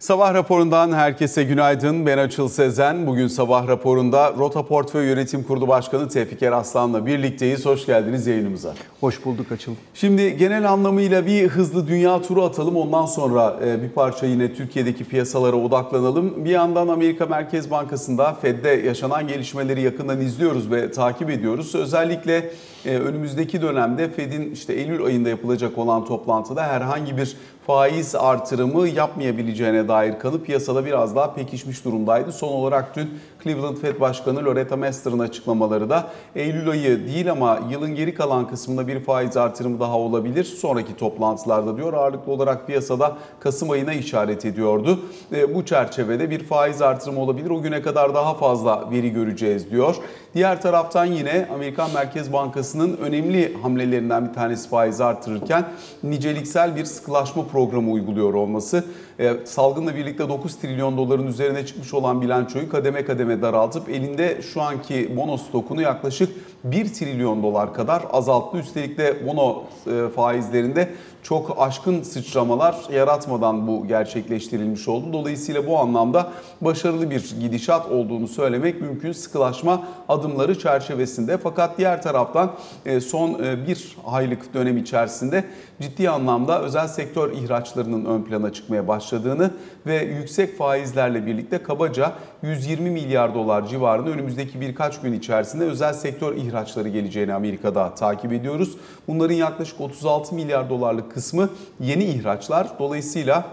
Sabah raporundan herkese günaydın. Ben Açıl Sezen. Bugün sabah raporunda Rota Portföy Yönetim Kurulu Başkanı Tevfik Eraslan'la birlikteyiz. Hoş geldiniz yayınımıza. Hoş bulduk Açıl. Şimdi genel anlamıyla bir hızlı dünya turu atalım. Ondan sonra e, bir parça yine Türkiye'deki piyasalara odaklanalım. Bir yandan Amerika Merkez Bankası'nda Fed'de yaşanan gelişmeleri yakından izliyoruz ve takip ediyoruz. Özellikle e, önümüzdeki dönemde Fed'in işte Eylül ayında yapılacak olan toplantıda herhangi bir faiz artırımı yapmayabileceğine dair kanı piyasada biraz daha pekişmiş durumdaydı. Son olarak dün Cleveland Fed Başkanı Loretta Mester'ın açıklamaları da Eylül ayı değil ama yılın geri kalan kısmında bir faiz artırımı daha olabilir. Sonraki toplantılarda diyor ağırlıklı olarak piyasada Kasım ayına işaret ediyordu. E, bu çerçevede bir faiz artırımı olabilir. O güne kadar daha fazla veri göreceğiz diyor. Diğer taraftan yine Amerikan Merkez Bankası'nın önemli hamlelerinden bir tanesi faiz artırırken niceliksel bir sıkılaşma programı uyguluyor olması. E, salgınla birlikte 9 trilyon doların üzerine çıkmış olan bilançoyu kademe kademe daraltıp elinde şu anki bono stokunu yaklaşık 1 trilyon dolar kadar azalttı. Üstelik de bono e, faizlerinde çok aşkın sıçramalar yaratmadan bu gerçekleştirilmiş oldu. Dolayısıyla bu anlamda başarılı bir gidişat olduğunu söylemek mümkün sıkılaşma adımları çerçevesinde. Fakat diğer taraftan e, son bir aylık dönem içerisinde ciddi anlamda özel sektör ihraçlarının ön plana çıkmaya başladığını ve yüksek faizlerle birlikte kabaca 120 milyar dolar civarında önümüzdeki birkaç gün içerisinde özel sektör ihraçları geleceğini Amerika'da takip ediyoruz. Bunların yaklaşık 36 milyar dolarlık kısmı yeni ihraçlar. Dolayısıyla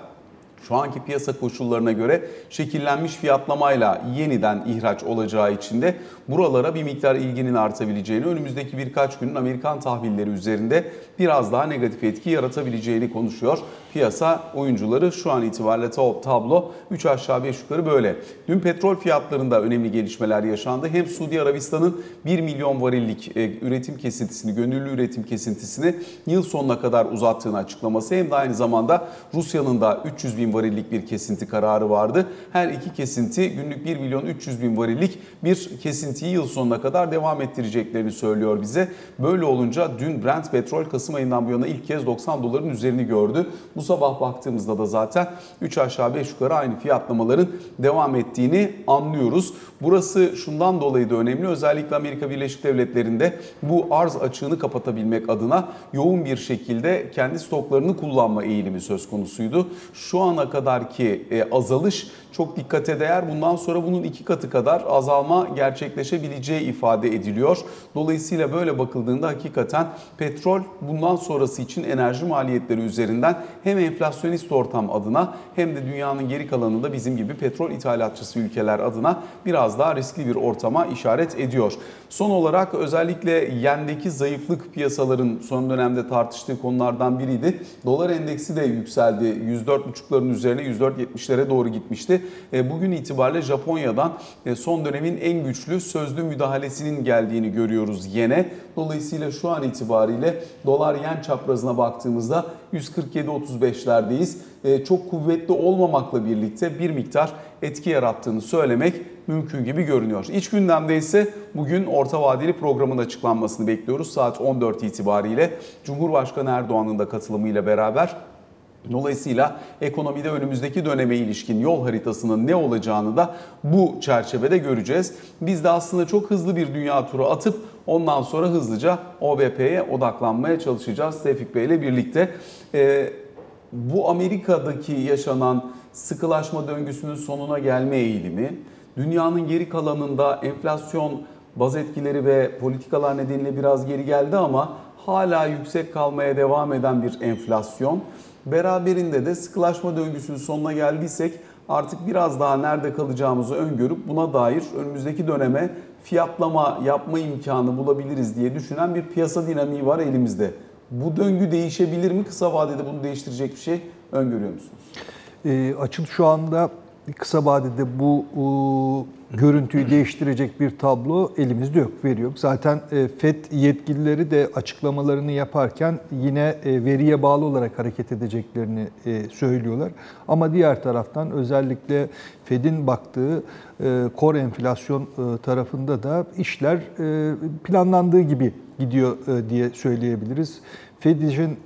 şu anki piyasa koşullarına göre şekillenmiş fiyatlamayla yeniden ihraç olacağı için de buralara bir miktar ilginin artabileceğini, önümüzdeki birkaç günün Amerikan tahvilleri üzerinde biraz daha negatif etki yaratabileceğini konuşuyor. Piyasa oyuncuları şu an itibariyle tablo 3 aşağı 5 yukarı böyle. Dün petrol fiyatlarında önemli gelişmeler yaşandı. Hem Suudi Arabistan'ın 1 milyon varillik e, üretim kesintisini, gönüllü üretim kesintisini yıl sonuna kadar uzattığını açıklaması hem de aynı zamanda Rusya'nın da 300 bin varillik bir kesinti kararı vardı. Her iki kesinti günlük 1 milyon 300 bin varillik bir kesintiyi yıl sonuna kadar devam ettireceklerini söylüyor bize. Böyle olunca dün Brent petrol Kasım ayından bu yana ilk kez 90 doların üzerini gördü. Bu sabah baktığımızda da zaten 3 aşağı 5 yukarı aynı fiyatlamaların devam ettiğini anlıyoruz. Burası şundan dolayı da önemli. Özellikle Amerika Birleşik Devletleri'nde bu arz açığını kapatabilmek adına yoğun bir şekilde kendi stoklarını kullanma eğilimi söz konusuydu. Şu ana kadarki e, azalış çok dikkate değer. Bundan sonra bunun iki katı kadar azalma gerçekleşebileceği ifade ediliyor. Dolayısıyla böyle bakıldığında hakikaten petrol bundan sonrası için enerji maliyetleri üzerinden hem enflasyonist ortam adına hem de dünyanın geri kalanında bizim gibi petrol ithalatçısı ülkeler adına biraz daha riskli bir ortama işaret ediyor. Son olarak özellikle yendeki zayıflık piyasaların son dönemde tartıştığı konulardan biriydi. Dolar endeksi de yükseldi. 104.5'ların üzerine 104.70'lere doğru gitmişti. E, bugün itibariyle Japonya'dan e, son dönemin en güçlü sözlü müdahalesinin geldiğini görüyoruz yine. Dolayısıyla şu an itibariyle dolar yen çaprazına baktığımızda 147.35'lerdeyiz. E, çok kuvvetli olmamakla birlikte bir miktar etki yarattığını söylemek mümkün gibi görünüyor. İç gündemde ise bugün orta vadeli programın açıklanmasını bekliyoruz. Saat 14 itibariyle Cumhurbaşkanı Erdoğan'ın da katılımıyla beraber Dolayısıyla ekonomide önümüzdeki döneme ilişkin yol haritasının ne olacağını da bu çerçevede göreceğiz. Biz de aslında çok hızlı bir dünya turu atıp ondan sonra hızlıca OBP'ye odaklanmaya çalışacağız Tevfik Bey ile birlikte. Ee, bu Amerika'daki yaşanan sıkılaşma döngüsünün sonuna gelme eğilimi, dünyanın geri kalanında enflasyon baz etkileri ve politikalar nedeniyle biraz geri geldi ama hala yüksek kalmaya devam eden bir enflasyon. Beraberinde de sıkılaşma döngüsünün sonuna geldiysek artık biraz daha nerede kalacağımızı öngörüp buna dair önümüzdeki döneme fiyatlama yapma imkanı bulabiliriz diye düşünen bir piyasa dinamiği var elimizde. Bu döngü değişebilir mi? Kısa vadede bunu değiştirecek bir şey öngörüyor musunuz? E, açıl şu anda kısa vadede bu görüntüyü değiştirecek bir tablo elimizde yok, veri yok. Zaten e, FED yetkilileri de açıklamalarını yaparken yine e, veriye bağlı olarak hareket edeceklerini e, söylüyorlar. Ama diğer taraftan özellikle FED'in baktığı kor enflasyon tarafında da işler planlandığı gibi gidiyor diye söyleyebiliriz. Fed'in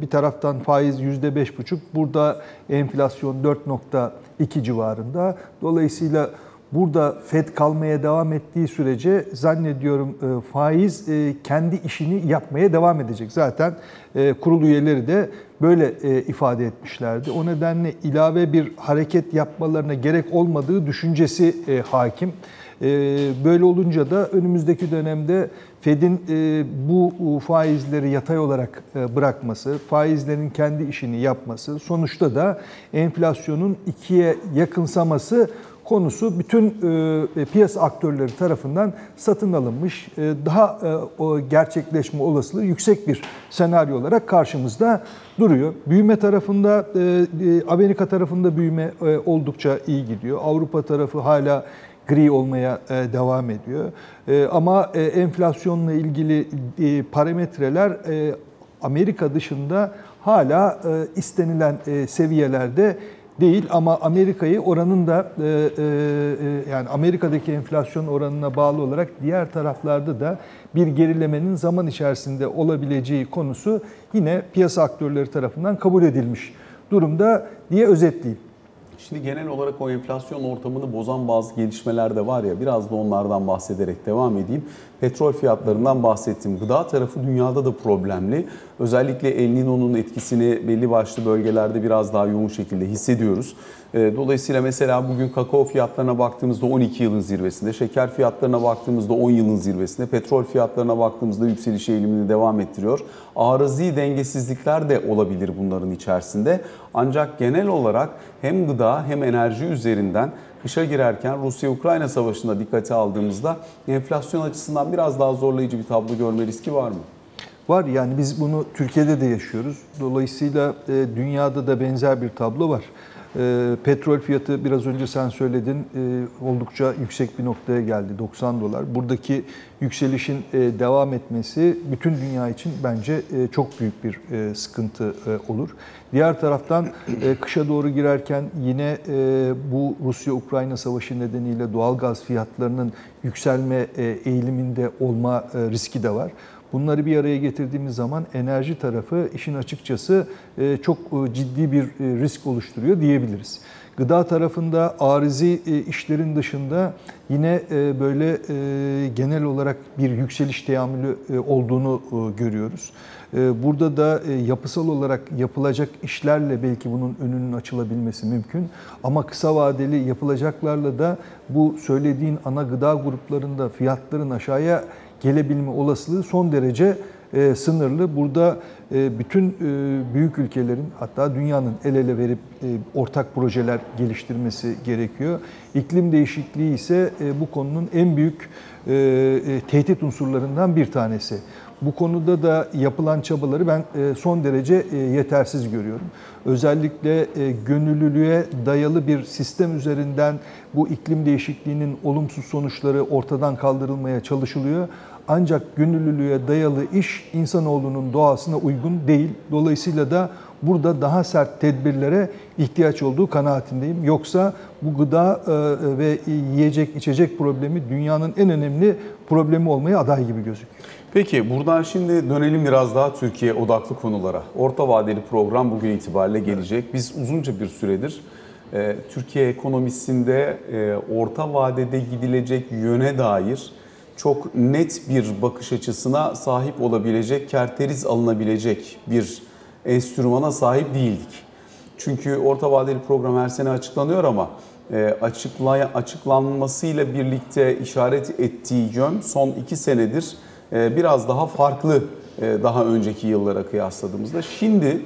bir taraftan faiz %5,5, burada enflasyon 4,2 civarında. Dolayısıyla burada Fed kalmaya devam ettiği sürece zannediyorum e, faiz e, kendi işini yapmaya devam edecek. Zaten e, kurul üyeleri de böyle ifade etmişlerdi. O nedenle ilave bir hareket yapmalarına gerek olmadığı düşüncesi hakim. Böyle olunca da önümüzdeki dönemde Fed'in bu faizleri yatay olarak bırakması, faizlerin kendi işini yapması, sonuçta da enflasyonun ikiye yakınsaması konusu bütün e, piyasa aktörleri tarafından satın alınmış, e, daha e, gerçekleşme olasılığı yüksek bir senaryo olarak karşımızda duruyor. Büyüme tarafında, e, e, Amerika tarafında büyüme e, oldukça iyi gidiyor. Avrupa tarafı hala gri olmaya e, devam ediyor. E, Ama e, enflasyonla ilgili e, parametreler e, Amerika dışında hala e, istenilen e, seviyelerde değil ama Amerika'yı oranın da e, e, e, yani Amerika'daki enflasyon oranına bağlı olarak diğer taraflarda da bir gerilemenin zaman içerisinde olabileceği konusu yine piyasa aktörleri tarafından kabul edilmiş durumda diye özetleyeyim. Şimdi genel olarak o enflasyon ortamını bozan bazı gelişmeler de var ya biraz da onlardan bahsederek devam edeyim. Petrol fiyatlarından bahsettim. Gıda tarafı dünyada da problemli. Özellikle El Niño'nun etkisini belli başlı bölgelerde biraz daha yoğun şekilde hissediyoruz. Ee, Dolayısıyla mesela bugün kakao fiyatlarına baktığımızda 12 yılın zirvesinde, şeker fiyatlarına baktığımızda 10 yılın zirvesinde, petrol fiyatlarına baktığımızda yükseliş eğilimini devam ettiriyor. Arızi dengesizlikler de olabilir bunların içerisinde. Ancak genel olarak hem gıda hem enerji üzerinden kışa girerken Rusya-Ukrayna savaşında dikkate aldığımızda enflasyon açısından biraz daha zorlayıcı bir tablo görme riski var mı? Var yani biz bunu Türkiye'de de yaşıyoruz. Dolayısıyla e, dünyada da benzer bir tablo var. E, petrol fiyatı biraz önce sen söyledin e, oldukça yüksek bir noktaya geldi 90 dolar. Buradaki yükselişin e, devam etmesi bütün dünya için bence e, çok büyük bir sıkıntı olur. Diğer taraftan kışa doğru girerken yine bu Rusya-Ukrayna savaşı nedeniyle doğal gaz fiyatlarının yükselme eğiliminde olma riski de var. Bunları bir araya getirdiğimiz zaman enerji tarafı işin açıkçası e, çok e, ciddi bir e, risk oluşturuyor diyebiliriz. Gıda tarafında arizi işlerin dışında yine böyle genel olarak bir yükseliş teamülü olduğunu görüyoruz. Burada da yapısal olarak yapılacak işlerle belki bunun önünün açılabilmesi mümkün. Ama kısa vadeli yapılacaklarla da bu söylediğin ana gıda gruplarında fiyatların aşağıya gelebilme olasılığı son derece e, sınırlı. Burada e, bütün e, büyük ülkelerin hatta dünyanın el ele verip e, ortak projeler geliştirmesi gerekiyor. İklim değişikliği ise e, bu konunun en büyük e, e, tehdit unsurlarından bir tanesi. Bu konuda da yapılan çabaları ben e, son derece e, yetersiz görüyorum. Özellikle e, gönüllülüğe dayalı bir sistem üzerinden bu iklim değişikliğinin olumsuz sonuçları ortadan kaldırılmaya çalışılıyor. Ancak gönüllülüğe dayalı iş insanoğlunun doğasına uygun değil. Dolayısıyla da burada daha sert tedbirlere ihtiyaç olduğu kanaatindeyim. Yoksa bu gıda ve yiyecek içecek problemi dünyanın en önemli problemi olmaya aday gibi gözüküyor. Peki buradan şimdi dönelim biraz daha Türkiye odaklı konulara. Orta vadeli program bugün itibariyle gelecek. Biz uzunca bir süredir e, Türkiye ekonomisinde e, orta vadede gidilecek yöne dair çok net bir bakış açısına sahip olabilecek, kerteriz alınabilecek bir enstrümana sahip değildik. Çünkü orta vadeli program her sene açıklanıyor ama e, açıklay açıklanmasıyla birlikte işaret ettiği yön son iki senedir e, biraz daha farklı e, daha önceki yıllara kıyasladığımızda. Şimdi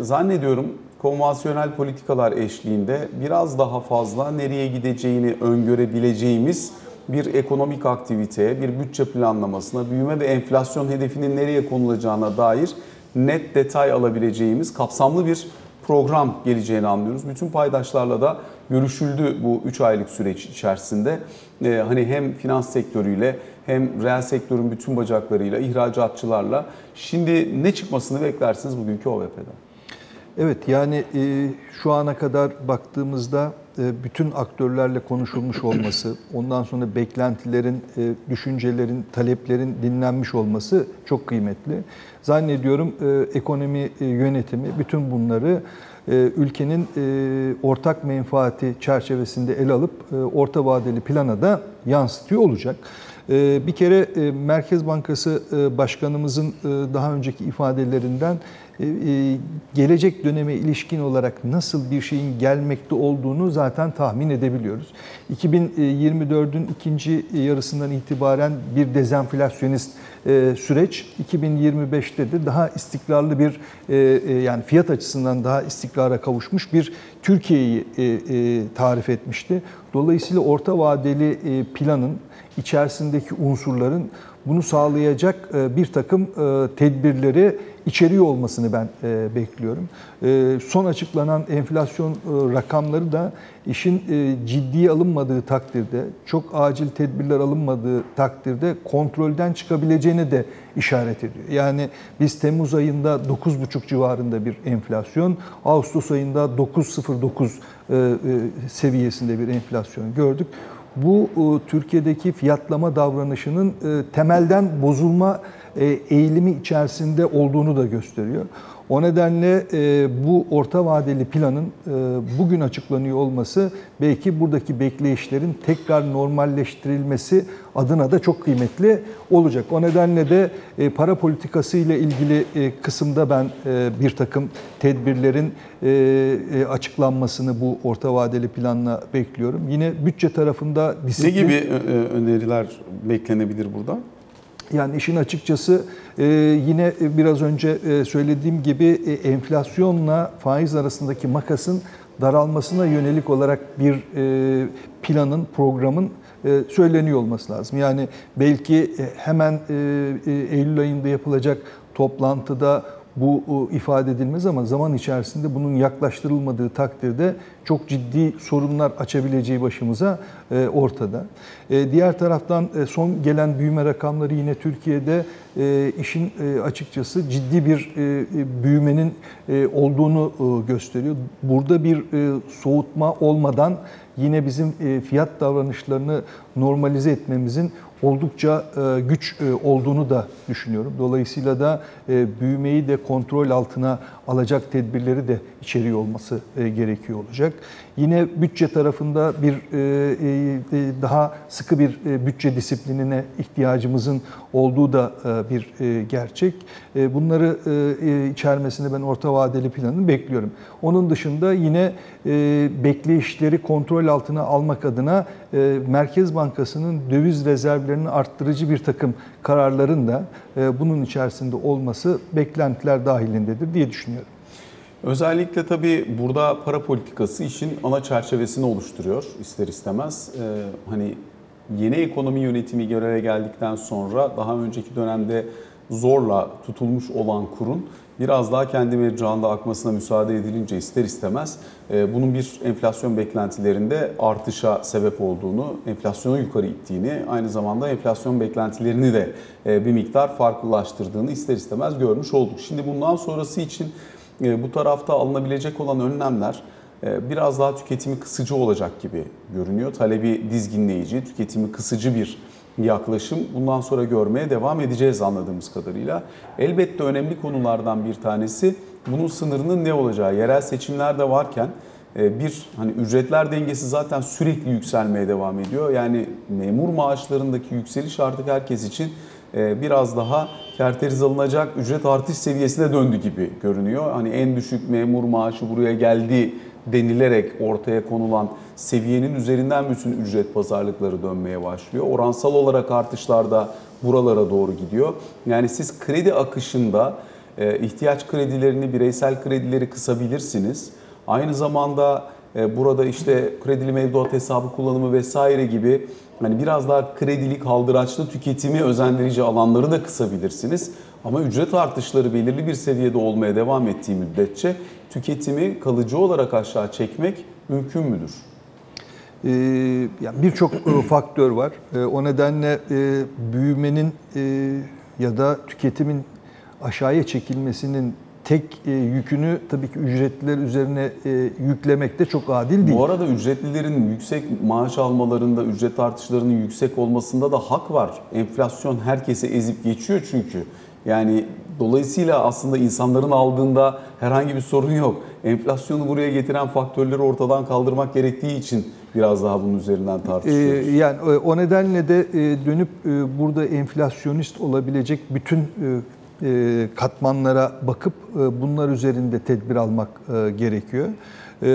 zannediyorum konvansiyonel politikalar eşliğinde biraz daha fazla nereye gideceğini öngörebileceğimiz bir ekonomik aktiviteye, bir bütçe planlamasına, büyüme ve enflasyon hedefinin nereye konulacağına dair net detay alabileceğimiz kapsamlı bir program geleceğini anlıyoruz. Bütün paydaşlarla da görüşüldü bu 3 aylık süreç içerisinde. Ee, hani hem finans sektörüyle hem reel sektörün bütün bacaklarıyla, ihracatçılarla. Şimdi ne çıkmasını beklersiniz bugünkü OVP'den? Evet yani e, şu ana kadar baktığımızda e, bütün aktörlerle konuşulmuş olması, ondan sonra beklentilerin, e, düşüncelerin, taleplerin dinlenmiş olması çok kıymetli. Zannediyorum e, ekonomi e, yönetimi bütün bunları e, ülkenin e, ortak menfaati çerçevesinde ele alıp e, orta vadeli plana da yansıtıyor olacak. E, Bir kere e, Merkez Bankası e, Başkanımızın e, daha önceki ifadelerinden gelecek döneme ilişkin olarak nasıl bir şeyin gelmekte olduğunu zaten tahmin edebiliyoruz. 2024'ün ikinci yarısından itibaren bir dezenflasyonist süreç 2025'te de daha istikrarlı bir yani fiyat açısından daha istikrara kavuşmuş bir Türkiye'yi tarif etmişti. Dolayısıyla orta vadeli planın içerisindeki unsurların bunu sağlayacak e, bir takım e, tedbirleri içeriyor olmasını ben e, bekliyorum. Son açıklanan enflasyon rakamları da işin ciddiye alınmadığı takdirde, çok acil tedbirler alınmadığı takdirde kontrolden çıkabileceğine de işaret ediyor. Yani biz Temmuz ayında 9,5 civarında bir enflasyon, Ağustos ayında 9,09 e, e, seviyesinde bir enflasyon gördük. Bu e, Türkiye'deki fiyatlama davranışının e, temelden bozulma e, eğilimi içerisinde olduğunu da gösteriyor. O nedenle e, bu orta vadeli planın e, bugün açıklanıyor olması belki buradaki bekleyişlerin tekrar normalleştirilmesi adına da çok kıymetli olacak. O nedenle de e, para politikası ile ilgili e, kısımda ben e, bir takım tedbirlerin e, e, açıklanmasını bu orta vadeli planla bekliyorum. Yine bütçe tarafında Ne disiplin... gibi e, e, öneriler beklenebilir burada? Yani işin açıkçası e, yine biraz önce e, söylediğim gibi e, enflasyonla faiz arasındaki makasın daralmasına yönelik olarak bir e, planın, programın e, söyleniyor olması lazım. Yani belki e, hemen e, e, Eylül ayında yapılacak toplantıda bu e, ifade edilmez ama zaman içerisinde bunun yaklaştırılmadığı takdirde çok ciddi sorunlar açabileceği başımıza e, ortada. E, Diğer taraftan son gelen büyüme rakamları yine Türkiye'de işin açıkçası ciddi bir büyümenin olduğunu gösteriyor. Burada bir soğutma olmadan yine bizim fiyat davranışlarını normalize etmemizin oldukça e, güç e, olduğunu da düşünüyorum. Dolayısıyla da e, büyümeyi de kontrol altına alacak tedbirleri de içeriyor olması gerekiyor olacak. Yine bütçe tarafında bir daha sıkı bir bütçe disiplinine ihtiyacımızın olduğu da bir gerçek. Bunları içermesini ben orta vadeli planını bekliyorum. Onun dışında yine bekleyişleri kontrol altına almak adına Merkez Bankası'nın döviz rezervlerini arttırıcı bir takım kararların da bunun içerisinde olması beklentiler dahilindedir diye düşünüyorum. Özellikle tabii burada para politikası işin ana çerçevesini oluşturuyor ister istemez. Ee, hani yeni ekonomi yönetimi göreve geldikten sonra daha önceki dönemde zorla tutulmuş olan kurun biraz daha kendi mecrağında akmasına müsaade edilince ister istemez e, bunun bir enflasyon beklentilerinde artışa sebep olduğunu, enflasyonu yukarı ittiğini, aynı zamanda enflasyon beklentilerini de e, bir miktar farklılaştırdığını ister istemez görmüş olduk. Şimdi bundan sonrası için e, bu tarafta alınabilecek olan önlemler biraz daha tüketimi kısıcı olacak gibi görünüyor. Talebi dizginleyici, tüketimi kısıcı bir yaklaşım bundan sonra görmeye devam edeceğiz anladığımız kadarıyla. Elbette önemli konulardan bir tanesi bunun sınırının ne olacağı. Yerel seçimler de varken bir hani ücretler dengesi zaten sürekli yükselmeye devam ediyor. Yani memur maaşlarındaki yükseliş artık herkes için biraz daha kerteriz alınacak ücret artış seviyesine döndü gibi görünüyor. Hani en düşük memur maaşı buraya geldi denilerek ortaya konulan seviyenin üzerinden bütün ücret pazarlıkları dönmeye başlıyor. Oransal olarak artışlar da buralara doğru gidiyor. Yani siz kredi akışında ihtiyaç kredilerini, bireysel kredileri kısabilirsiniz. Aynı zamanda burada işte kredili mevduat hesabı kullanımı vesaire gibi hani biraz daha kredilik, kaldıraçlı tüketimi özendirici alanları da kısabilirsiniz. Ama ücret artışları belirli bir seviyede olmaya devam ettiği müddetçe tüketimi kalıcı olarak aşağı çekmek mümkün müdür? Ee, yani Birçok faktör var. Ee, o nedenle e, büyümenin e, ya da tüketimin aşağıya çekilmesinin tek e, yükünü tabii ki ücretliler üzerine e, yüklemek de çok adil değil. Bu arada ücretlilerin yüksek maaş almalarında, ücret artışlarının yüksek olmasında da hak var. Enflasyon herkese ezip geçiyor çünkü. Yani dolayısıyla aslında insanların aldığında herhangi bir sorun yok. Enflasyonu buraya getiren faktörleri ortadan kaldırmak gerektiği için biraz daha bunun üzerinden Ee, tartışıyoruz. yani e, o nedenle de e, dönüp e, burada enflasyonist olabilecek bütün katmanlara bakıp bunlar üzerinde tedbir almak gerekiyor.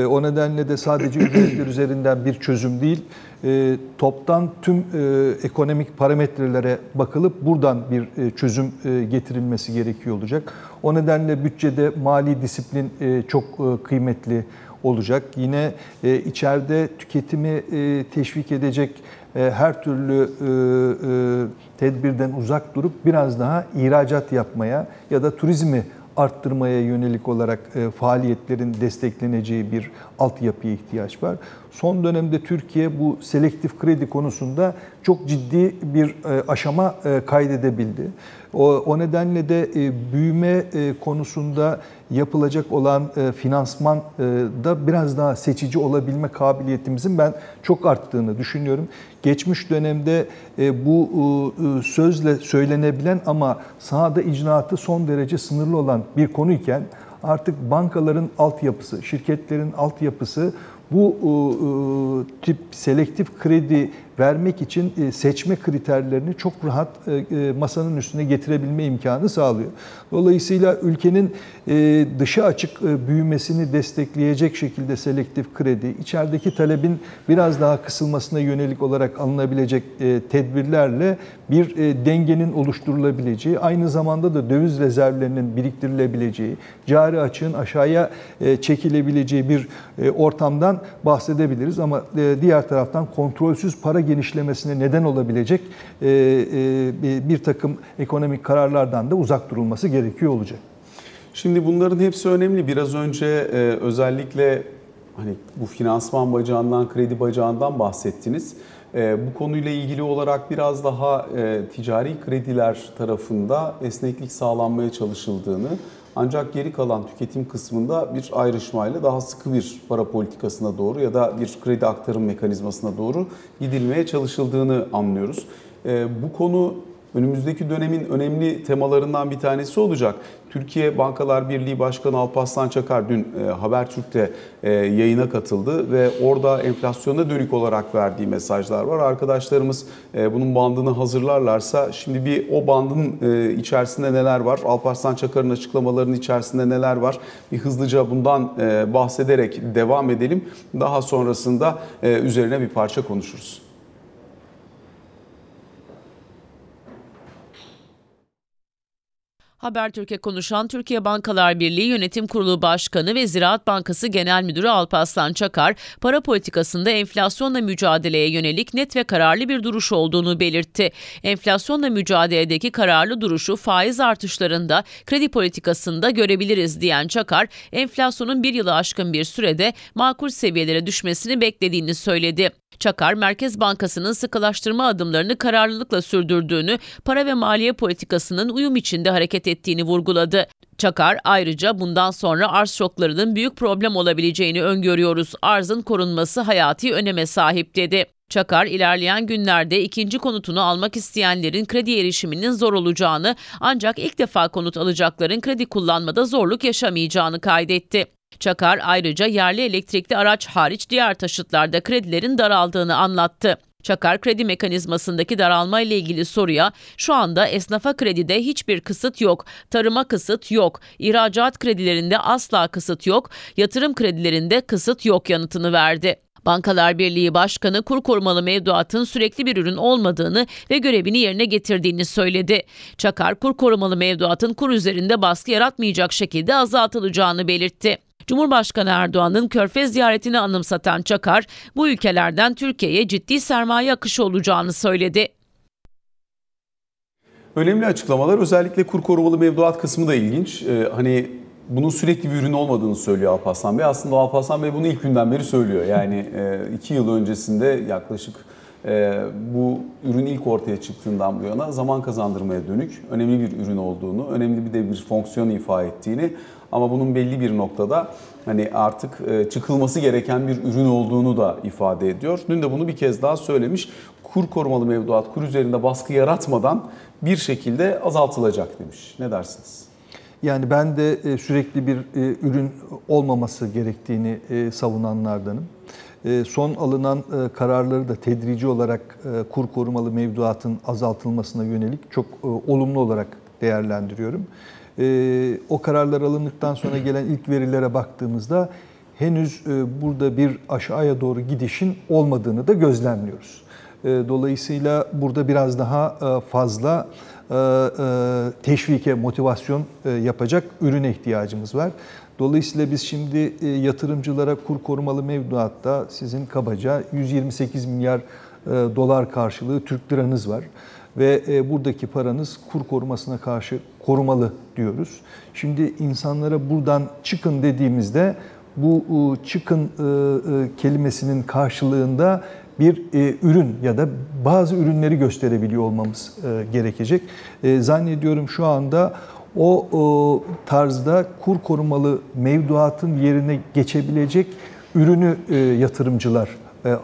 O nedenle de sadece ücretler üzerinden bir çözüm değil, e, toptan tüm e, ekonomik parametrelere bakılıp buradan bir e, çözüm e, getirilmesi gerekiyor olacak. O nedenle bütçede mali disiplin e, çok e, kıymetli olacak. Yine e, içeride tüketimi e, teşvik edecek e, her türlü e, e, tedbirden uzak durup biraz daha ihracat yapmaya ya da turizmi arttırmaya yönelik olarak e, faaliyetlerin destekleneceği bir altyapıya ihtiyaç var. Son dönemde Türkiye bu selektif kredi konusunda çok ciddi bir e, aşama e, kaydedebildi. O, nedenle de e, büyüme konusunda yapılacak olan finansman da biraz daha seçici olabilme kabiliyetimizin ben çok arttığını düşünüyorum. Geçmiş dönemde bu sözle söylenebilen ama sahada icraatı son derece sınırlı olan bir konuyken artık bankaların altyapısı, şirketlerin altyapısı bu e, tip selektif kredi vermek için e, seçme kriterlerini çok rahat e, e, masanın üstüne getirebilme imkanı sağlıyor. Dolayısıyla ülkenin dışa açık büyümesini destekleyecek şekilde selektif kredi, içerideki talebin biraz daha kısılmasına yönelik olarak alınabilecek tedbirlerle bir dengenin oluşturulabileceği, aynı zamanda da döviz rezervlerinin biriktirilebileceği, cari açığın aşağıya çekilebileceği bir ortamdan bahsedebiliriz. Ama diğer taraftan kontrolsüz para genişlemesine neden olabilecek e, e, bir takım ekonomik kararlardan da uzak durulması gerekiyor olacak. Şimdi bunların hepsi önemli. Biraz önce e, özellikle hani bu finansman bacağından, kredi bacağından bahsettiniz. Bu konuyla ilgili olarak biraz daha ticari krediler tarafında esneklik sağlanmaya çalışıldığını ancak geri kalan tüketim kısmında bir ayrışmayla daha sıkı bir para politikasına doğru ya da bir kredi aktarım mekanizmasına doğru gidilmeye çalışıldığını anlıyoruz. E, bu konu önümüzdeki dönemin önemli temalarından bir tanesi olacak. Türkiye Bankalar Birliği Başkanı Alparslan Çakar dün e, Habertürk'te e, yayına katıldı ve orada enflasyona dönük olarak verdiği mesajlar var. Arkadaşlarımız e, bunun bandını hazırlarlarsa şimdi bir o bandın içerisinde neler var? Alparslan Çakar'ın açıklamalarının içerisinde neler var? Bir hızlıca bundan bahsederek devam edelim. Daha sonrasında üzerine bir parça konuşuruz. Habertürk'e konuşan Türkiye Bankalar Birliği Yönetim Kurulu Başkanı ve Ziraat Bankası Genel Müdürü Alparslan Çakar, para politikasında enflasyonla mücadeleye yönelik net ve kararlı bir duruş olduğunu belirtti. Enflasyonla mücadeledeki kararlı duruşu faiz artışlarında, kredi politikasında görebiliriz diyen Çakar, enflasyonun bir yılı aşkın bir sürede makul seviyelere düşmesini beklediğini söyledi. Çakar, Merkez Bankası'nın sıkılaştırma adımlarını kararlılıkla sürdürdüğünü, para ve maliye politikasının uyum içinde hareket ettiğini vurguladı. Çakar ayrıca bundan sonra arz şoklarının büyük problem olabileceğini öngörüyoruz. Arzın korunması hayati öneme sahip dedi. Çakar ilerleyen günlerde ikinci konutunu almak isteyenlerin kredi erişiminin zor olacağını ancak ilk defa konut alacakların kredi kullanmada zorluk yaşamayacağını kaydetti. Çakar ayrıca yerli elektrikli araç hariç diğer taşıtlarda kredilerin daraldığını anlattı. Çakar kredi mekanizmasındaki daralma ile ilgili soruya şu anda esnafa kredide hiçbir kısıt yok, tarıma kısıt yok, ihracat kredilerinde asla kısıt yok, yatırım kredilerinde kısıt yok yanıtını verdi. Bankalar Birliği Başkanı kur korumalı mevduatın sürekli bir ürün olmadığını ve görevini yerine getirdiğini söyledi. Çakar kur korumalı mevduatın kur üzerinde baskı yaratmayacak şekilde azaltılacağını belirtti. Cumhurbaşkanı Erdoğan'ın Körfez ziyaretini anımsatan Çakar, bu ülkelerden Türkiye'ye ciddi sermaye akışı olacağını söyledi. Önemli açıklamalar özellikle kur korumalı mevduat kısmı da ilginç. Ee, hani bunun sürekli bir ürün olmadığını söylüyor Alparslan Bey. Aslında Alparslan Bey bunu ilk günden beri söylüyor. Yani e, iki yıl öncesinde yaklaşık e, bu ürün ilk ortaya çıktığından bu yana zaman kazandırmaya dönük önemli bir ürün olduğunu, önemli bir de bir fonksiyon ifa ettiğini Ama bunun belli bir noktada hani artık e, çıkılması gereken bir ürün olduğunu da ifade ediyor. Dün de bunu bir kez daha söylemiş. Kur korumalı mevduat kur üzerinde baskı yaratmadan bir şekilde azaltılacak demiş. Ne dersiniz? Yani ben de e, sürekli bir e, ürün olmaması gerektiğini savunanlardanım. Son alınan kararları da tedrici olarak kur korumalı mevduatın azaltılmasına yönelik çok olumlu olarak değerlendiriyorum. E, O kararlar alındıktan sonra gelen ilk verilere baktığımızda henüz e, burada bir aşağıya doğru gidişin olmadığını da gözlemliyoruz. E, Dolayısıyla burada biraz daha e, fazla e, e, teşvike, motivasyon e, yapacak ürüne ihtiyacımız var. Dolayısıyla biz şimdi yatırımcılara kur korumalı mevduatta sizin kabaca 128 milyar dolar karşılığı Türk liranız var. Ve buradaki paranız kur korumasına karşı korumalı diyoruz. Şimdi insanlara buradan çıkın dediğimizde bu e, çıkın e, e, kelimesinin karşılığında bir ürün ya da bazı ürünleri gösterebiliyor olmamız gerekecek. Zannediyorum şu anda o, tarzda kur korumalı mevduatın yerine geçebilecek ürünü yatırımcılar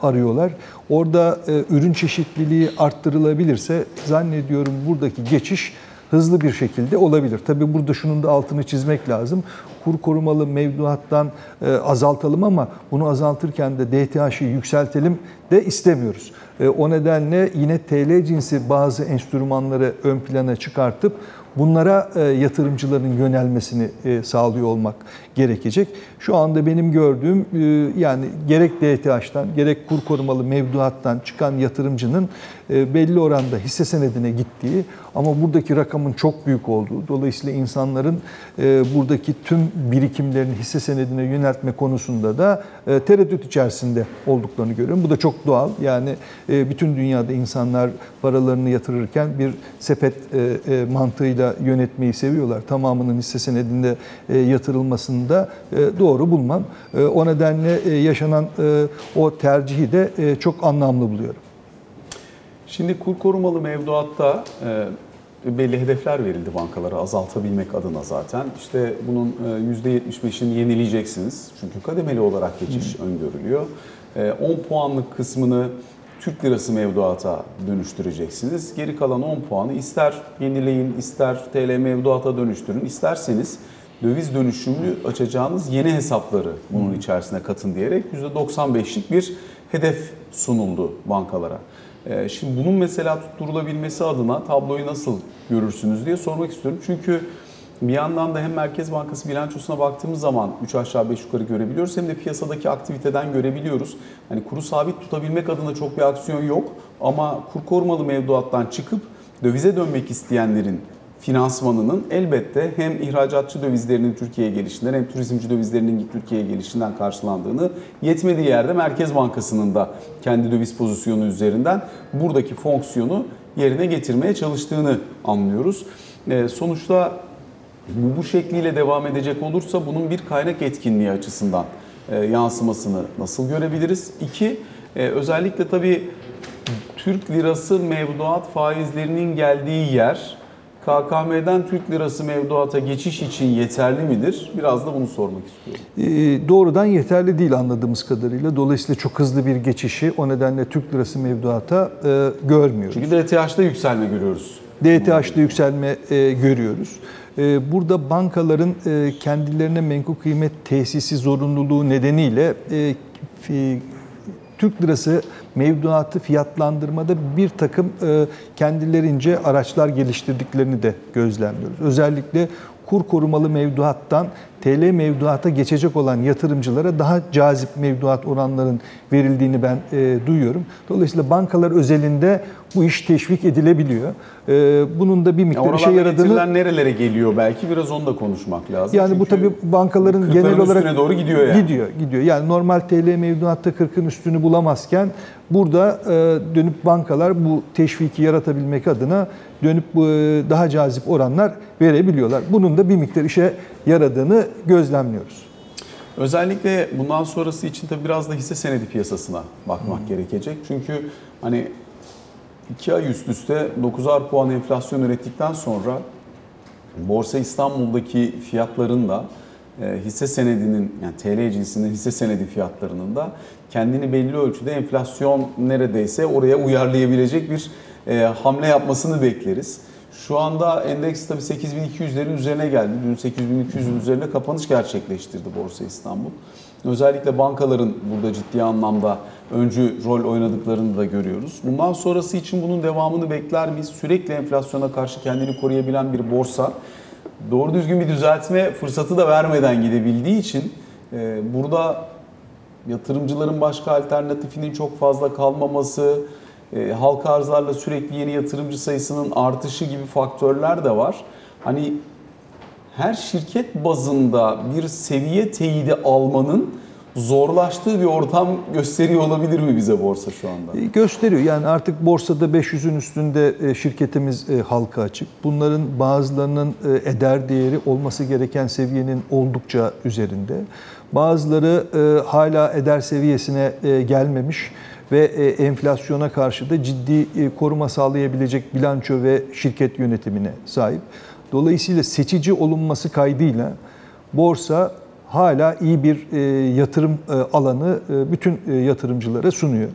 arıyorlar. Orada ürün çeşitliliği arttırılabilirse zannediyorum buradaki geçiş hızlı bir şekilde olabilir. Tabii burada şunun da altını çizmek lazım. Kur korumalı mevduattan e, azaltalım ama bunu azaltırken de DTH'ı yükseltelim de istemiyoruz. E, o nedenle yine TL cinsi bazı enstrümanları ön plana çıkartıp bunlara e, yatırımcıların yönelmesini sağlıyor olmak gerekecek. Şu anda benim gördüğüm e, yani gerek DTH'tan gerek kur korumalı mevduattan çıkan yatırımcının e, belli oranda hisse senedine gittiği ama buradaki rakamın çok büyük olduğu dolayısıyla insanların e, buradaki tüm birikimlerini hisse senedine yöneltme konusunda da tereddüt içerisinde olduklarını görüyorum. Bu da çok doğal. Yani bütün dünyada insanlar paralarını yatırırken bir sepet mantığıyla yönetmeyi seviyorlar. Tamamının hisse senedinde e, yatırılmasında e, doğru bulmam. E, o nedenle e, yaşanan o tercihi de çok anlamlı buluyorum. Şimdi kur korumalı mevduatta belli hedefler verildi bankalara azaltabilmek adına zaten. İşte bunun e, %75'ini yenileyeceksiniz. Çünkü kademeli olarak geçiş öngörülüyor. E, 10 puanlık kısmını Türk lirası mevduata dönüştüreceksiniz. Geri kalan 10 puanı ister yenileyin, ister TL mevduata dönüştürün, isterseniz döviz dönüşümlü açacağınız yeni hesapları bunun içerisine katın diyerek %95'lik bir hedef sunuldu bankalara. Ee, Şimdi bunun mesela tutturulabilmesi adına tabloyu nasıl görürsünüz diye sormak istiyorum. Çünkü bir yandan da hem Merkez Bankası bilançosuna baktığımız zaman 3 aşağı 5 yukarı görebiliyoruz hem de piyasadaki aktiviteden görebiliyoruz. Hani kuru sabit tutabilmek adına çok bir aksiyon yok ama kur korumalı mevduattan çıkıp dövize dönmek isteyenlerin finansmanının elbette hem ihracatçı dövizlerinin Türkiye'ye gelişinden hem turizmci dövizlerinin Türkiye'ye gelişinden karşılandığını yetmediği yerde Merkez Bankası'nın da kendi döviz pozisyonu üzerinden buradaki fonksiyonu yerine getirmeye çalıştığını anlıyoruz. Ee, sonuçta bu, bu şekliyle devam edecek olursa bunun bir kaynak etkinliği açısından e, yansımasını nasıl görebiliriz? İki, e, özellikle tabii Türk lirası mevduat faizlerinin geldiği yer KKM'den Türk lirası mevduata geçiş için yeterli midir? Biraz da bunu sormak istiyorum. E, doğrudan yeterli değil anladığımız kadarıyla. Dolayısıyla çok hızlı bir geçişi o nedenle Türk lirası mevduata e, görmüyoruz. Çünkü DTH'da yükselme görüyoruz. DTH'da yükselme e, görüyoruz. E, burada bankaların e, kendilerine menkul kıymet tesisi zorunluluğu nedeniyle e, Türk lirası mevduatı fiyatlandırmada bir takım e, kendilerince araçlar geliştirdiklerini de gözlemliyoruz. Özellikle kur korumalı mevduattan TL mevduata geçecek olan yatırımcılara daha cazip mevduat oranların verildiğini ben e, duyuyorum. Dolayısıyla bankalar özelinde bu iş teşvik edilebiliyor. E, bunun da bir Ya miktar işe oralardan yaradığını nerelere geliyor belki biraz onu da konuşmak lazım. yani bu Çünkü tabii bankaların genel olarak üstüne doğru gidiyor yani. Gidiyor, gidiyor. Yani normal TL mevduatta 40'ın üstünü bulamazken burada e, dönüp bankalar bu teşviki yaratabilmek adına dönüp bu, e, daha cazip oranlar verebiliyorlar. Bunun da bir miktar işe yaradığını gözlemliyoruz. Özellikle bundan sonrası için tabii biraz da hisse senedi piyasasına bakmak gerekecek. Çünkü hani iki ay üst üste 9'ar puan enflasyon ürettikten sonra Borsa İstanbul'daki fiyatların da e, hisse senedinin yani TL cinsinden hisse senedi fiyatlarının da kendini belli ölçüde enflasyon neredeyse oraya uyarlayabilecek bir e, hamle yapmasını bekleriz. Şu anda endeks tabii 8200'lerin üzerine geldi. Dün 8200'ün üzerine kapanış gerçekleştirdi Borsa İstanbul. Özellikle bankaların burada ciddi anlamda öncü rol oynadıklarını da görüyoruz. Bundan sonrası için bunun devamını bekler miyiz? Sürekli enflasyona karşı kendini koruyabilen bir borsa doğru düzgün bir düzeltme fırsatı da vermeden gidebildiği için e, burada yatırımcıların başka alternatifinin çok fazla kalmaması, e, halka arzlarla sürekli yeni yatırımcı sayısının artışı gibi faktörler de var. Hani her şirket bazında bir seviye teyidi almanın zorlaştığı bir ortam gösteriyor olabilir mi bize borsa şu anda? E, Gösteriyor. Yani artık borsada 500'ün üstünde e, şirketimiz e, halka açık. Bunların bazılarının eder değeri olması gereken seviyenin oldukça üzerinde. Bazıları hala eder seviyesine gelmemiş ve e, enflasyona karşı da ciddi e, koruma sağlayabilecek bilanço ve şirket yönetimine sahip. Dolayısıyla seçici olunması kaydıyla borsa hala iyi bir e, yatırım alanı bütün yatırımcılara sunuyor.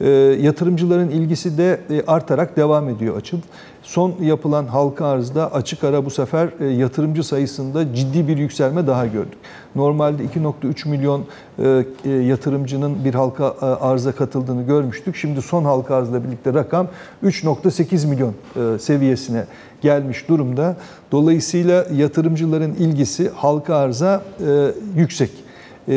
E, yatırımcıların ilgisi de e, artarak devam ediyor açıl. Son yapılan halka arzda açık ara bu sefer e, yatırımcı sayısında ciddi bir yükselme daha gördük. Normalde 2.3 milyon yatırımcının bir halka arza katıldığını görmüştük. Şimdi son halka arzla birlikte rakam 3.8 milyon seviyesine gelmiş durumda. Dolayısıyla yatırımcıların ilgisi halka arza yüksek. E,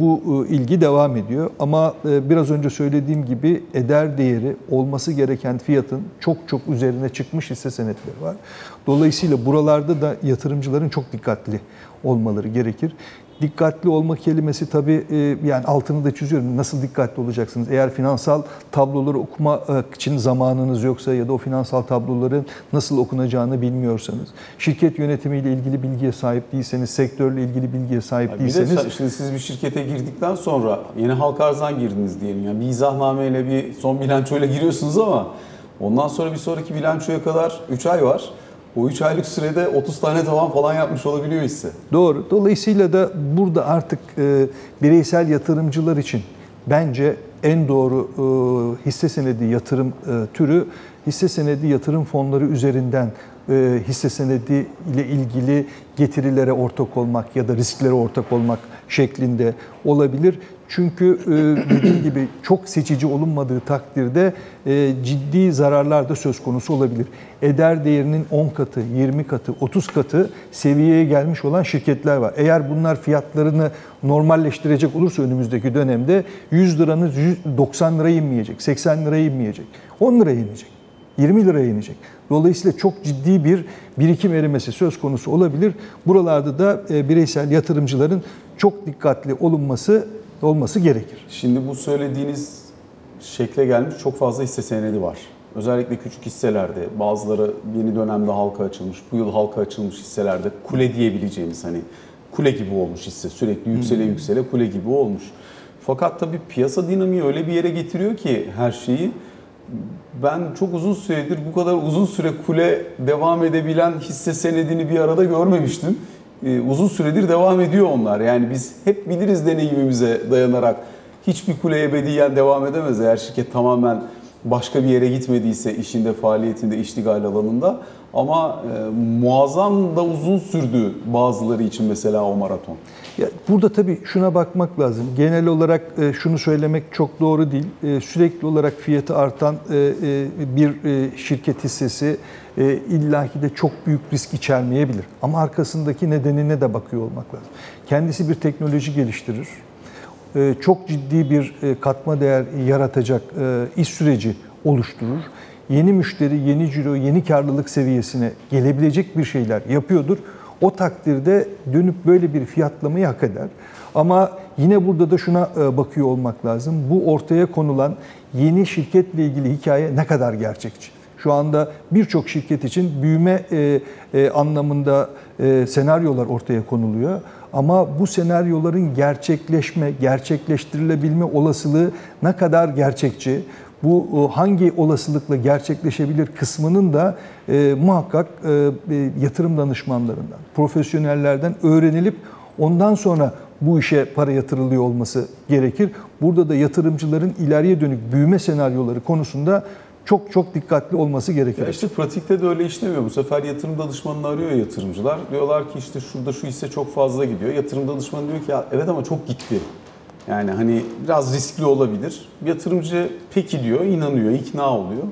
bu e, ilgi devam ediyor. Ama e, biraz önce söylediğim gibi eder değeri olması gereken fiyatın çok çok üzerine çıkmış hisse senetleri var. Dolayısıyla buralarda da yatırımcıların çok dikkatli olmaları gerekir. Dikkatli olma kelimesi tabii e, yani altını da çiziyorum. Nasıl dikkatli olacaksınız? Eğer finansal tabloları okumak için zamanınız yoksa ya da o finansal tabloların nasıl okunacağını bilmiyorsanız, şirket yönetimiyle ilgili bilgiye sahip değilseniz, sektörle ilgili bilgiye sahip Bir de değilseniz şimdi siz bir şirkete girdikten sonra yeni halka arzdan girdiniz diyelim. Yani bir izahnnameyle bir son bilançoyla giriyorsunuz ama ondan sonra bir sonraki bilançoya kadar 3 ay var. O 3 aylık sürede 30 tane tavan falan yapmış olabiliyor hisse. Doğru. Dolayısıyla da burada artık e, bireysel yatırımcılar için bence en doğru e, hisse senedi yatırım e, türü hisse senedi yatırım fonları üzerinden e, hisse senedi ile ilgili getirilere ortak olmak ya da risklere ortak olmak şeklinde olabilir. Çünkü e, dediğim gibi çok seçici olunmadığı takdirde e, ciddi zararlar da söz konusu olabilir. Eder değerinin 10 katı, 20 katı, 30 katı seviyeye gelmiş olan şirketler var. Eğer bunlar fiyatlarını normalleştirecek olursa önümüzdeki dönemde 100 liranın 90 liraya inmeyecek, 80 liraya inmeyecek, 10 liraya inecek. 20 liraya inecek. Dolayısıyla çok ciddi bir birikim erimesi söz konusu olabilir. Buralarda da e, bireysel yatırımcıların çok dikkatli olunması olması gerekir. Şimdi bu söylediğiniz şekle gelmiş çok fazla hisse senedi var. Özellikle küçük hisselerde bazıları yeni dönemde halka açılmış, bu yıl halka açılmış hisselerde kule diyebileceğimiz hani kule gibi olmuş hisse sürekli yüksele yüksele kule gibi olmuş. Fakat tabii piyasa dinamiği öyle bir yere getiriyor ki her şeyi ben çok uzun süredir bu kadar uzun süre kule devam edebilen hisse senedini bir arada görmemiştim. Ee, uzun süredir devam ediyor onlar. Yani biz hep biliriz deneyimimize dayanarak hiçbir kule ebediyen devam edemez eğer şirket tamamen başka bir yere gitmediyse işinde, faaliyetinde, iştigal alanında. Ama e, muazzam da uzun sürdü bazıları için mesela o maraton. Ya burada tabii şuna bakmak lazım. Genel olarak e, şunu söylemek çok doğru değil. E, Sürekli olarak fiyatı artan e, e, bir e, şirket hissesi e, illaki de çok büyük risk içermeyebilir. Ama arkasındaki nedenine de bakıyor olmak lazım. Kendisi bir teknoloji geliştirir. E, Çok ciddi bir e, katma değer yaratacak e, iş süreci oluşturur. Yeni müşteri, yeni ciro, yeni karlılık seviyesine gelebilecek bir şeyler yapıyordur. O takdirde dönüp böyle bir fiyatlamayı hak eder. Ama yine burada da şuna e, bakıyor olmak lazım. Bu ortaya konulan yeni şirketle ilgili hikaye ne kadar gerçekçi? Şu anda birçok şirket için büyüme e, e, anlamında senaryolar ortaya konuluyor. Ama bu senaryoların gerçekleşme, gerçekleştirilebilme olasılığı ne kadar gerçekçi? Bu e, hangi olasılıkla gerçekleşebilir kısmının da e, muhakkak e, e, yatırım danışmanlarından, profesyonellerden öğrenilip Ondan sonra bu işe para yatırılıyor olması gerekir. Burada da yatırımcıların ileriye dönük büyüme senaryoları konusunda çok çok dikkatli olması gerekir. Ya işte pratikte de öyle işlemiyor. Bu sefer yatırım danışmanını arıyor yatırımcılar. Diyorlar ki işte şurada şu hisse çok fazla gidiyor. Yatırım danışmanı diyor ki ya evet ama çok gitti. Yani hani biraz riskli olabilir. Yatırımcı peki diyor, inanıyor, ikna oluyor.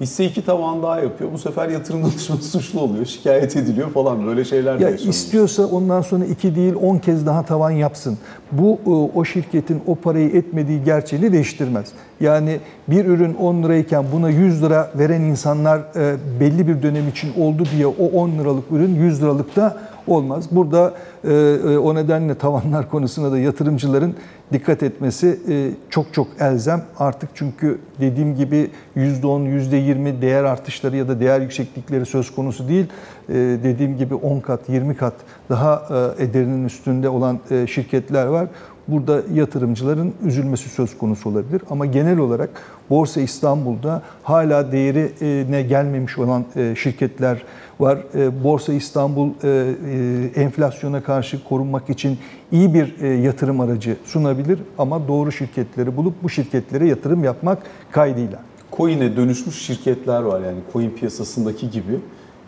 Hisse iki tavan daha yapıyor. Bu sefer yatırım danışmanı suçlu oluyor, şikayet ediliyor falan böyle şeyler de Ya yaşanıyor. istiyorsa ondan sonra iki değil 10 kez daha tavan yapsın. Bu e, o şirketin o parayı etmediği gerçeğini değiştirmez. Yani bir ürün 10 lirayken buna 100 lira veren insanlar e, belli bir dönem için oldu diye o 10 liralık ürün 100 liralık da olmaz. Burada e, e, o nedenle tavanlar konusuna da yatırımcıların dikkat etmesi e, çok çok elzem. Artık çünkü dediğim gibi %10, %20 değer artışları ya da değer yükseklikleri söz konusu değil. E, Dediğim gibi 10 kat, 20 kat daha e, ederinin üstünde olan e, şirketler var. Burada yatırımcıların üzülmesi söz konusu olabilir. Ama genel olarak Borsa İstanbul'da hala değerine gelmemiş olan e, şirketler var. E, Borsa İstanbul e, enflasyona karşı korunmak için iyi bir yatırım aracı sunabilir ama doğru şirketleri bulup bu şirketlere yatırım yapmak kaydıyla. Coin'e dönüşmüş şirketler var yani coin piyasasındaki gibi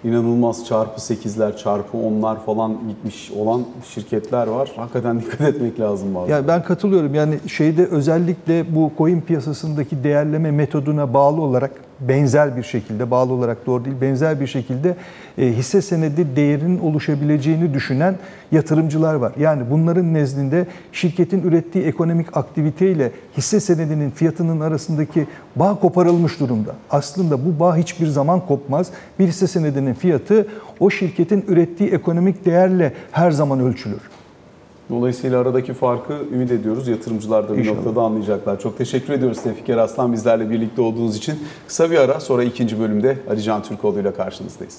inanılmaz çarpı 8'ler, çarpı 10'lar falan gitmiş olan şirketler var. Hakikaten dikkat etmek lazım bazen. Yani ben katılıyorum. Yani şeyde özellikle bu coin piyasasındaki değerleme metoduna bağlı olarak benzer bir şekilde, bağlı olarak doğru değil, benzer bir şekilde e, hisse senedi değerinin oluşabileceğini düşünen yatırımcılar var. Yani bunların nezdinde şirketin ürettiği ekonomik aktivite ile hisse senedinin fiyatının arasındaki bağ koparılmış durumda. Aslında bu bağ hiçbir zaman kopmaz. Bir hisse senedinin fiyatı o şirketin ürettiği ekonomik değerle her zaman ölçülür. Dolayısıyla aradaki farkı ümit ediyoruz. Yatırımcılar da bir İnşallah. noktada anlayacaklar. Çok teşekkür ediyoruz Tevfik Eraslan bizlerle birlikte olduğunuz için. Kısa bir ara sonra ikinci bölümde Ali Can Türkoğlu ile karşınızdayız.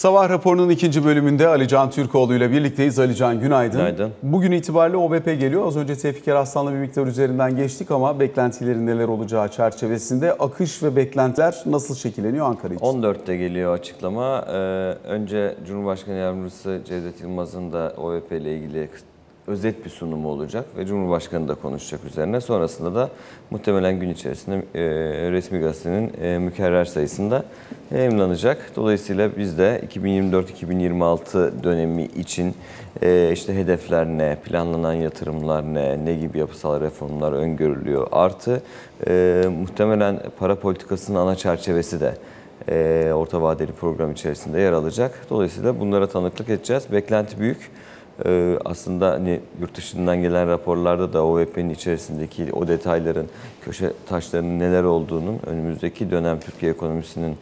Sabah raporunun ikinci bölümünde Ali Can Türkoğlu ile birlikteyiz. Ali Can günaydın. Günaydın. Bugün itibariyle OBP geliyor. Az önce Tevfik Eraslan'la bir miktar üzerinden geçtik ama beklentilerin neler olacağı çerçevesinde akış ve beklentiler nasıl şekilleniyor Ankara için? 14'te geliyor açıklama. Ee, önce Cumhurbaşkanı Yardımcısı Cevdet Yılmaz'ın da OVP ile ilgili özet bir sunumu olacak ve Cumhurbaşkanı da konuşacak üzerine. Sonrasında da muhtemelen gün içerisinde e, resmi gazetenin e, mükerrer sayısında yayımlanacak. Dolayısıyla biz de 2024-2026 dönemi için e, işte hedefler ne, planlanan yatırımlar ne, ne gibi yapısal reformlar öngörülüyor. Artı e, muhtemelen para politikasının ana çerçevesi de e, orta vadeli program içerisinde yer alacak. Dolayısıyla bunlara tanıklık edeceğiz. Beklenti büyük. E, aslında hani yurt dışından gelen raporlarda da OVP'nin içerisindeki o detayların, köşe taşlarının neler olduğunun önümüzdeki dönem Türkiye ekonomisinin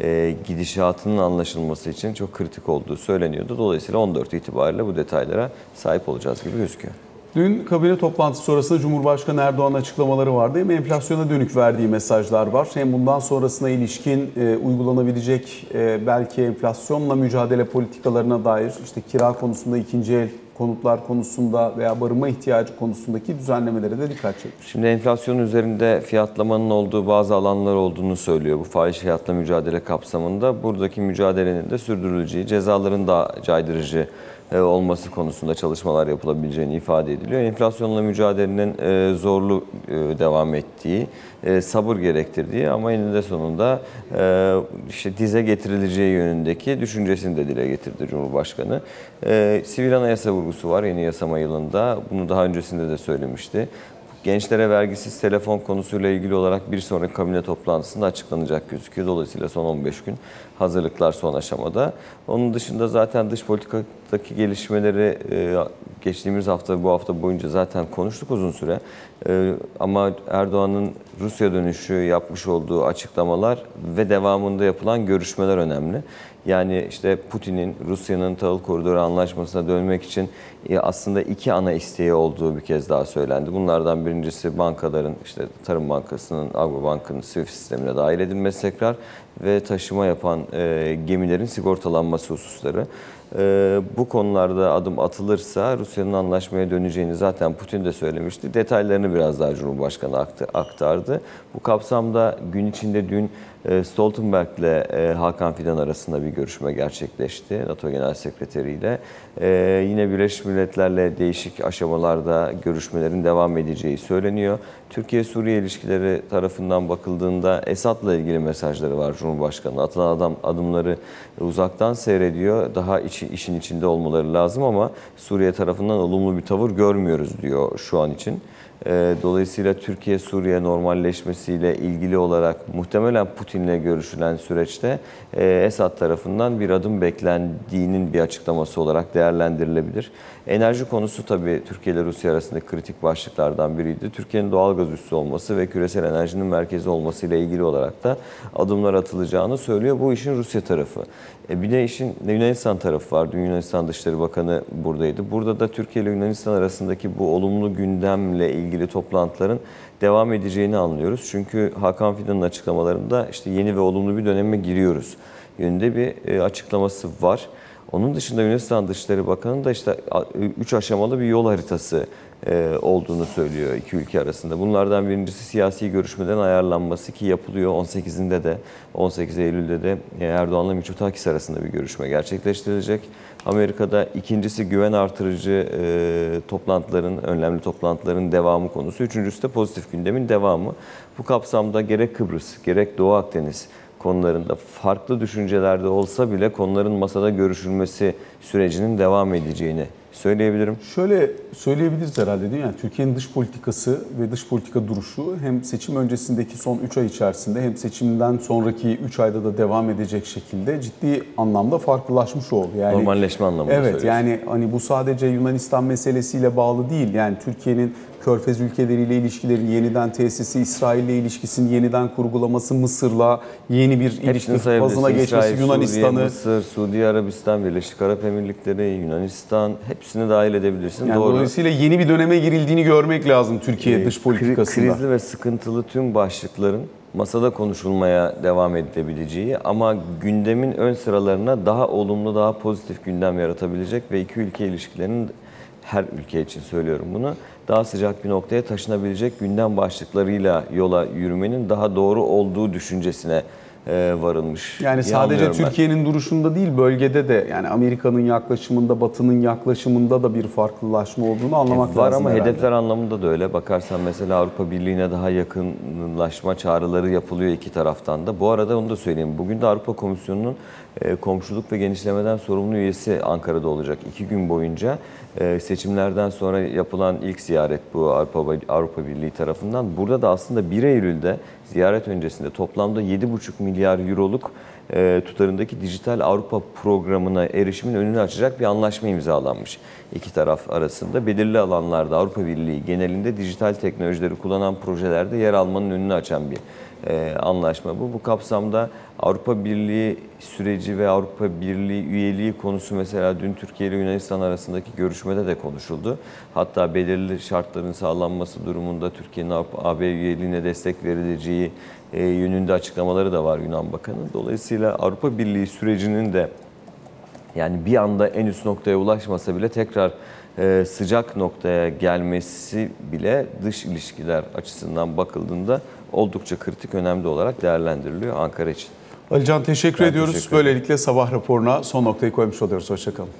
e, gidişatının anlaşılması için çok kritik olduğu söyleniyordu. Dolayısıyla 14 itibariyle bu detaylara sahip olacağız gibi gözüküyor. Dün kabine toplantısı sonrasında Cumhurbaşkanı Erdoğan açıklamaları vardı. Hem enflasyona dönük verdiği mesajlar var hem bundan sonrasına ilişkin e, uygulanabilecek e, belki enflasyonla mücadele politikalarına dair işte kira konusunda ikinci el konutlar konusunda veya barınma ihtiyacı konusundaki düzenlemelere de dikkat çekmiş. Şimdi enflasyonun üzerinde fiyatlamanın olduğu bazı alanlar olduğunu söylüyor bu fahiş fiyatla mücadele kapsamında. Buradaki mücadelenin de sürdürüleceği, cezaların da caydırıcı olması konusunda çalışmalar yapılabileceğini ifade ediliyor. Enflasyonla mücadelenin e, zorlu e, devam ettiği, sabır gerektirdiği ama eninde sonunda işte dize getirileceği yönündeki düşüncesini de dile getirdi Cumhurbaşkanı. Sivil anayasa vurgusu var yeni yasama yılında. Bunu daha öncesinde de söylemişti. Gençlere vergisiz telefon konusuyla ilgili olarak bir sonraki kabine toplantısında açıklanacak gözüküyor. Dolayısıyla son 15 gün hazırlıklar son aşamada. Onun dışında zaten dış politikadaki gelişmeleri e, geçtiğimiz hafta bu hafta boyunca zaten konuştuk uzun süre. E, ama Erdoğan'ın Rusya dönüşü yapmış olduğu açıklamalar ve devamında yapılan görüşmeler önemli. Yani işte Putin'in Rusya'nın tahıl koridoru anlaşmasına dönmek için e, aslında iki ana isteği olduğu bir kez daha söylendi. Bunlardan birincisi bankaların işte Tarım Bankası'nın, Agrobank'ın SWIFT sistemine dahil edilmesi tekrar ve taşıma yapan e, gemilerin sigortalanması hususları. E, bu konularda adım atılırsa Rusya'nın anlaşmaya döneceğini zaten Putin de söylemişti. Detaylarını biraz daha Cumhurbaşkanı aktardı. Bu kapsamda gün içinde dün Stoltenberg ile e, Hakan Fidan arasında bir görüşme gerçekleşti NATO Genel Sekreteri ile. E, Yine Birleşmiş Milletler'le değişik aşamalarda görüşmelerin devam edeceği söyleniyor. Türkiye-Suriye ilişkileri tarafından bakıldığında Esad'la ilgili mesajları var Cumhurbaşkanı. Atılan adam adımları uzaktan seyrediyor. Daha işin içinde olmaları lazım ama Suriye tarafından olumlu bir tavır görmüyoruz diyor şu an için. Ee, Dolayısıyla Türkiye-Suriye normalleşmesiyle ilgili olarak muhtemelen Putin'le görüşülen süreçte e, Esad tarafından bir adım beklendiğinin bir açıklaması olarak değerlendirilebilir. Enerji konusu tabii Türkiye ile Rusya arasındaki kritik başlıklardan biriydi. Türkiye'nin doğal gaz üssü olması ve küresel enerjinin merkezi olması ile ilgili olarak da adımlar atılacağını söylüyor. Bu işin Rusya tarafı. E bir de işin Yunanistan tarafı var. Dün Yunanistan Dışişleri Bakanı buradaydı. Burada da Türkiye ile Yunanistan arasındaki bu olumlu gündemle ilgili toplantıların devam edeceğini anlıyoruz. Çünkü Hakan Fidan'ın açıklamalarında işte yeni ve olumlu bir döneme giriyoruz yönünde bir e, açıklaması var. Onun dışında Yunanistan Dışişleri Bakanı da işte üç aşamalı bir yol haritası olduğunu söylüyor iki ülke arasında. Bunlardan birincisi siyasi görüşmelerin ayarlanması ki yapılıyor. 18'inde de 18 Eylül'de de e, Erdoğan'la Mitsotakis arasında bir görüşme gerçekleştirilecek. Amerika'da ikincisi güven artırıcı e, toplantıların, önemli toplantıların devamı konusu. Üçüncüsü de pozitif gündemin devamı. Bu kapsamda gerek Kıbrıs, gerek Doğu Akdeniz konularında farklı düşüncelerde olsa bile konuların masada görüşülmesi sürecinin devam edeceğini söyleyebilirim. Şöyle söyleyebiliriz herhalde değil mi? Yani Türkiye'nin dış politikası ve dış politika duruşu hem seçim öncesindeki son 3 ay içerisinde hem seçimden sonraki 3 ayda da devam edecek şekilde ciddi anlamda farklılaşmış oldu. Yani Normalleşme anlamında Evet yani hani bu sadece Yunanistan meselesiyle bağlı değil. Yani Türkiye'nin Körfez ülkeleriyle ilişkilerin yeniden tesisi, İsrail'le ilişkisinin yeniden kurgulaması, Mısır'la yeni bir ilişki fazına geçmesi, İsrail, Suriye, Yunanistan'ı. Mısır, Suudi Arabistan, Birleşik Arap Emirlikleri, Yunanistan hepsini dahil edebilirsin. Yani Doğru. dolayısıyla yeni bir döneme girildiğini görmek lazım Türkiye dış Kri- politikasında. Krizli ve sıkıntılı tüm başlıkların masada konuşulmaya devam edilebileceği ama gündemin ön sıralarına daha olumlu, daha pozitif gündem yaratabilecek ve iki ülke ilişkilerinin her ülke için söylüyorum bunu daha sıcak bir noktaya taşınabilecek gündem başlıklarıyla yola yürümenin daha doğru olduğu düşüncesine e, varılmış. Yani sadece. Türkiye'nin duruşunda değil bölgede de yani Amerika'nın yaklaşımında, Batı'nın yaklaşımında da bir farklılaşma olduğunu anlamak Var lazım ama herhalde. hedefler anlamında da öyle. Bakarsan mesela Avrupa Birliği'ne daha yakınlaşma çağrıları yapılıyor iki taraftan da. Bu arada onu da söyleyeyim. Bugün de Avrupa Komisyonu'nun e, komşuluk ve genişlemeden sorumlu üyesi Ankara'da olacak. iki gün boyunca e, seçimlerden sonra yapılan ilk ziyaret bu Avrupa, Avrupa Birliği tarafından. Burada da aslında 1 Eylül'de ziyaret öncesinde toplamda 7,5 milyar euroluk e, tutarındaki dijital Avrupa programına erişimin önünü açacak bir anlaşma imzalanmış iki taraf arasında. Belirli alanlarda Avrupa Birliği genelinde dijital teknolojileri kullanan projelerde yer almanın önünü açan bir e, anlaşma bu. Bu kapsamda Avrupa Birliği süreci ve Avrupa Birliği üyeliği konusu mesela dün Türkiye ile Yunanistan arasındaki görüşmede de konuşuldu. Hatta belirli şartların sağlanması durumunda Türkiye'nin AB üyeliğine destek verileceği e, yönünde açıklamaları da var Yunan Bakanı. Dolayısıyla Avrupa Birliği sürecinin de yani bir anda en üst noktaya ulaşmasa bile tekrar e, sıcak noktaya gelmesi bile dış ilişkiler açısından bakıldığında oldukça kritik, önemli olarak değerlendiriliyor Ankara için. Alican teşekkür Ben ediyoruz. teşekkür. Böylelikle sabah raporuna son noktayı koymuş oluyoruz. Hoşçakalın.